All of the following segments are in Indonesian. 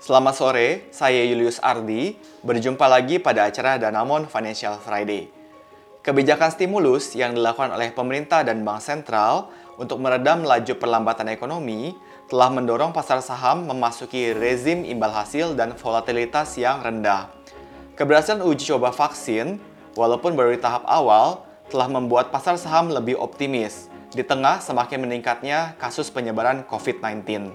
Selamat sore, saya Julius Ardi, berjumpa lagi pada acara Danamon Financial Friday. Kebijakan stimulus yang dilakukan oleh pemerintah dan bank sentral untuk meredam laju perlambatan ekonomi telah mendorong pasar saham memasuki rezim imbal hasil dan volatilitas yang rendah. Keberhasilan uji coba vaksin, walaupun baru di tahap awal, telah membuat pasar saham lebih optimis di tengah semakin meningkatnya kasus penyebaran COVID-19.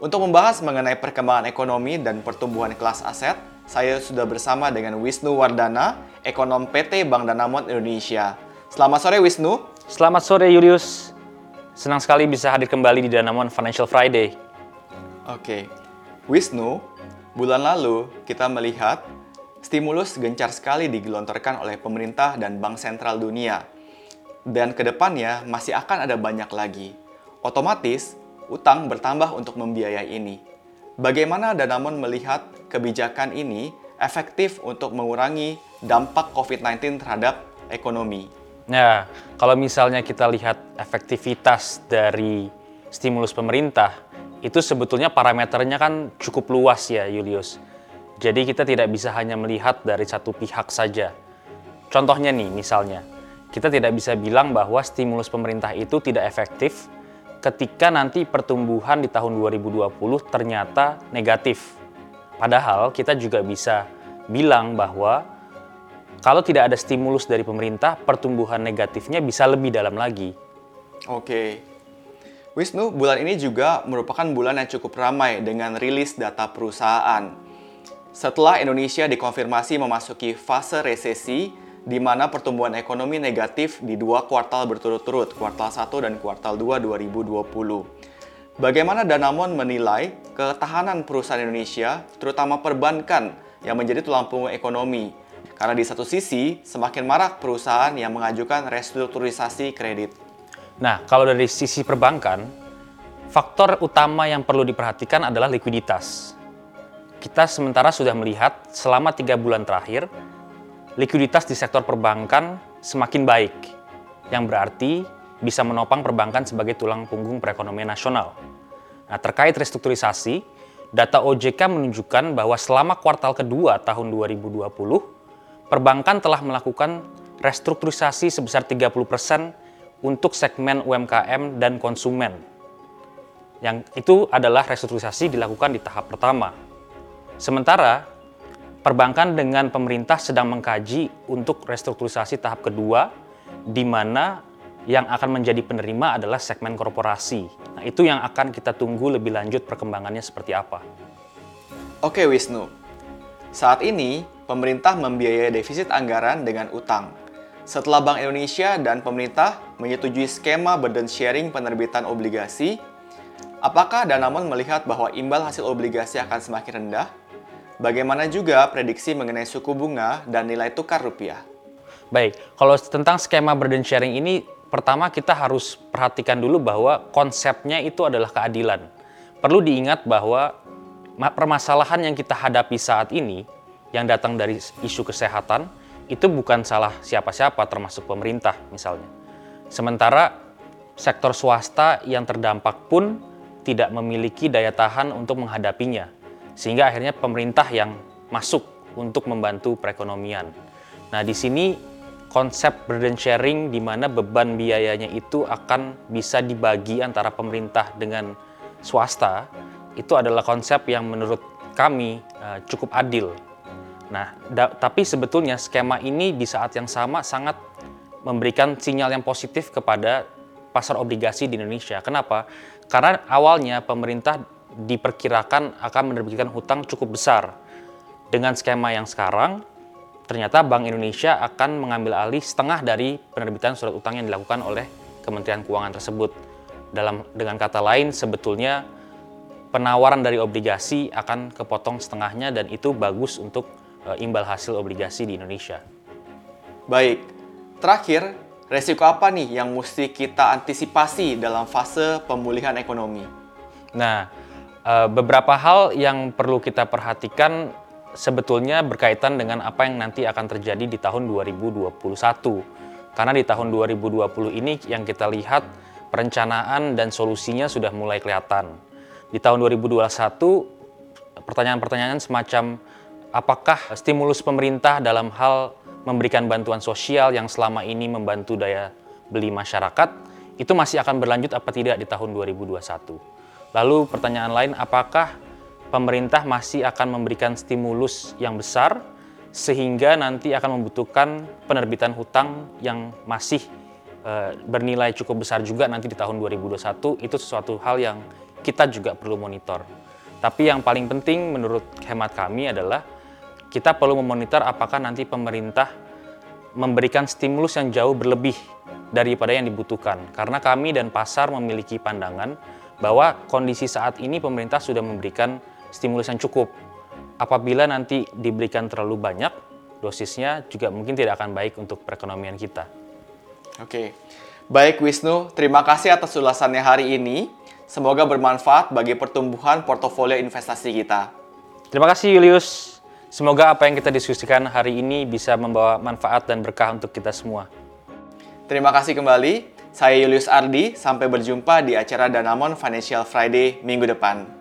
Untuk membahas mengenai perkembangan ekonomi dan pertumbuhan kelas aset, saya sudah bersama dengan Wisnu Wardana, ekonom PT Bank Danamon Indonesia. Selamat sore Wisnu. Selamat sore Julius. Senang sekali bisa hadir kembali di Danamon Financial Friday. Oke. Wisnu, bulan lalu kita melihat stimulus gencar sekali digelontorkan oleh pemerintah dan bank sentral dunia. Dan ke depannya masih akan ada banyak lagi. Otomatis, utang bertambah untuk membiayai ini. Bagaimana Danamon melihat kebijakan ini efektif untuk mengurangi dampak COVID-19 terhadap ekonomi? Nah, kalau misalnya kita lihat efektivitas dari stimulus pemerintah, itu sebetulnya parameternya kan cukup luas ya, Julius. Jadi kita tidak bisa hanya melihat dari satu pihak saja. Contohnya nih, misalnya, kita tidak bisa bilang bahwa stimulus pemerintah itu tidak efektif ketika nanti pertumbuhan di tahun 2020 ternyata negatif. Padahal kita juga bisa bilang bahwa kalau tidak ada stimulus dari pemerintah, pertumbuhan negatifnya bisa lebih dalam lagi. Oke. Wisnu, bulan ini juga merupakan bulan yang cukup ramai dengan rilis data perusahaan. Setelah Indonesia dikonfirmasi memasuki fase resesi, di mana pertumbuhan ekonomi negatif di dua kuartal berturut-turut, kuartal 1 dan kuartal 2 2020. Bagaimana Danamon menilai ketahanan perusahaan Indonesia, terutama perbankan yang menjadi tulang punggung ekonomi? Karena di satu sisi, semakin marak perusahaan yang mengajukan restrukturisasi kredit. Nah, kalau dari sisi perbankan, faktor utama yang perlu diperhatikan adalah likuiditas. Kita sementara sudah melihat selama tiga bulan terakhir, likuiditas di sektor perbankan semakin baik, yang berarti bisa menopang perbankan sebagai tulang punggung perekonomian nasional. Nah, terkait restrukturisasi, data OJK menunjukkan bahwa selama kuartal kedua tahun 2020, perbankan telah melakukan restrukturisasi sebesar 30% untuk segmen UMKM dan konsumen. Yang itu adalah restrukturisasi dilakukan di tahap pertama. Sementara perbankan dengan pemerintah sedang mengkaji untuk restrukturisasi tahap kedua, di mana yang akan menjadi penerima adalah segmen korporasi. Nah, itu yang akan kita tunggu lebih lanjut perkembangannya seperti apa. Oke Wisnu, saat ini pemerintah membiayai defisit anggaran dengan utang. Setelah Bank Indonesia dan pemerintah menyetujui skema burden sharing penerbitan obligasi, apakah Danamon melihat bahwa imbal hasil obligasi akan semakin rendah Bagaimana juga prediksi mengenai suku bunga dan nilai tukar rupiah? Baik, kalau tentang skema burden sharing ini, pertama kita harus perhatikan dulu bahwa konsepnya itu adalah keadilan. Perlu diingat bahwa permasalahan yang kita hadapi saat ini, yang datang dari isu kesehatan, itu bukan salah siapa-siapa termasuk pemerintah misalnya. Sementara sektor swasta yang terdampak pun tidak memiliki daya tahan untuk menghadapinya sehingga akhirnya pemerintah yang masuk untuk membantu perekonomian. Nah, di sini konsep burden sharing di mana beban biayanya itu akan bisa dibagi antara pemerintah dengan swasta itu adalah konsep yang menurut kami uh, cukup adil. Nah, tapi sebetulnya skema ini di saat yang sama sangat memberikan sinyal yang positif kepada pasar obligasi di Indonesia. Kenapa? Karena awalnya pemerintah diperkirakan akan menerbitkan hutang cukup besar. Dengan skema yang sekarang, ternyata Bank Indonesia akan mengambil alih setengah dari penerbitan surat utang yang dilakukan oleh Kementerian Keuangan tersebut. Dalam dengan kata lain, sebetulnya penawaran dari obligasi akan kepotong setengahnya dan itu bagus untuk e, imbal hasil obligasi di Indonesia. Baik, terakhir, resiko apa nih yang mesti kita antisipasi dalam fase pemulihan ekonomi? Nah, Eh, beberapa hal yang perlu kita perhatikan sebetulnya berkaitan dengan apa yang nanti akan terjadi di tahun 2021. Karena di tahun 2020 ini yang kita lihat perencanaan dan solusinya sudah mulai kelihatan. Di tahun 2021, pertanyaan-pertanyaan semacam apakah stimulus pemerintah dalam hal memberikan bantuan sosial yang selama ini membantu daya beli masyarakat itu masih akan berlanjut apa tidak di tahun 2021. Lalu pertanyaan lain, apakah pemerintah masih akan memberikan stimulus yang besar sehingga nanti akan membutuhkan penerbitan hutang yang masih e, bernilai cukup besar juga nanti di tahun 2021 itu sesuatu hal yang kita juga perlu monitor. Tapi yang paling penting menurut hemat kami adalah kita perlu memonitor apakah nanti pemerintah memberikan stimulus yang jauh berlebih daripada yang dibutuhkan. Karena kami dan pasar memiliki pandangan bahwa kondisi saat ini pemerintah sudah memberikan stimulus yang cukup apabila nanti diberikan terlalu banyak dosisnya juga mungkin tidak akan baik untuk perekonomian kita. Oke. Baik Wisnu, terima kasih atas ulasannya hari ini. Semoga bermanfaat bagi pertumbuhan portofolio investasi kita. Terima kasih Julius. Semoga apa yang kita diskusikan hari ini bisa membawa manfaat dan berkah untuk kita semua. Terima kasih kembali. Saya Julius Ardi, sampai berjumpa di acara Danamon Financial Friday minggu depan.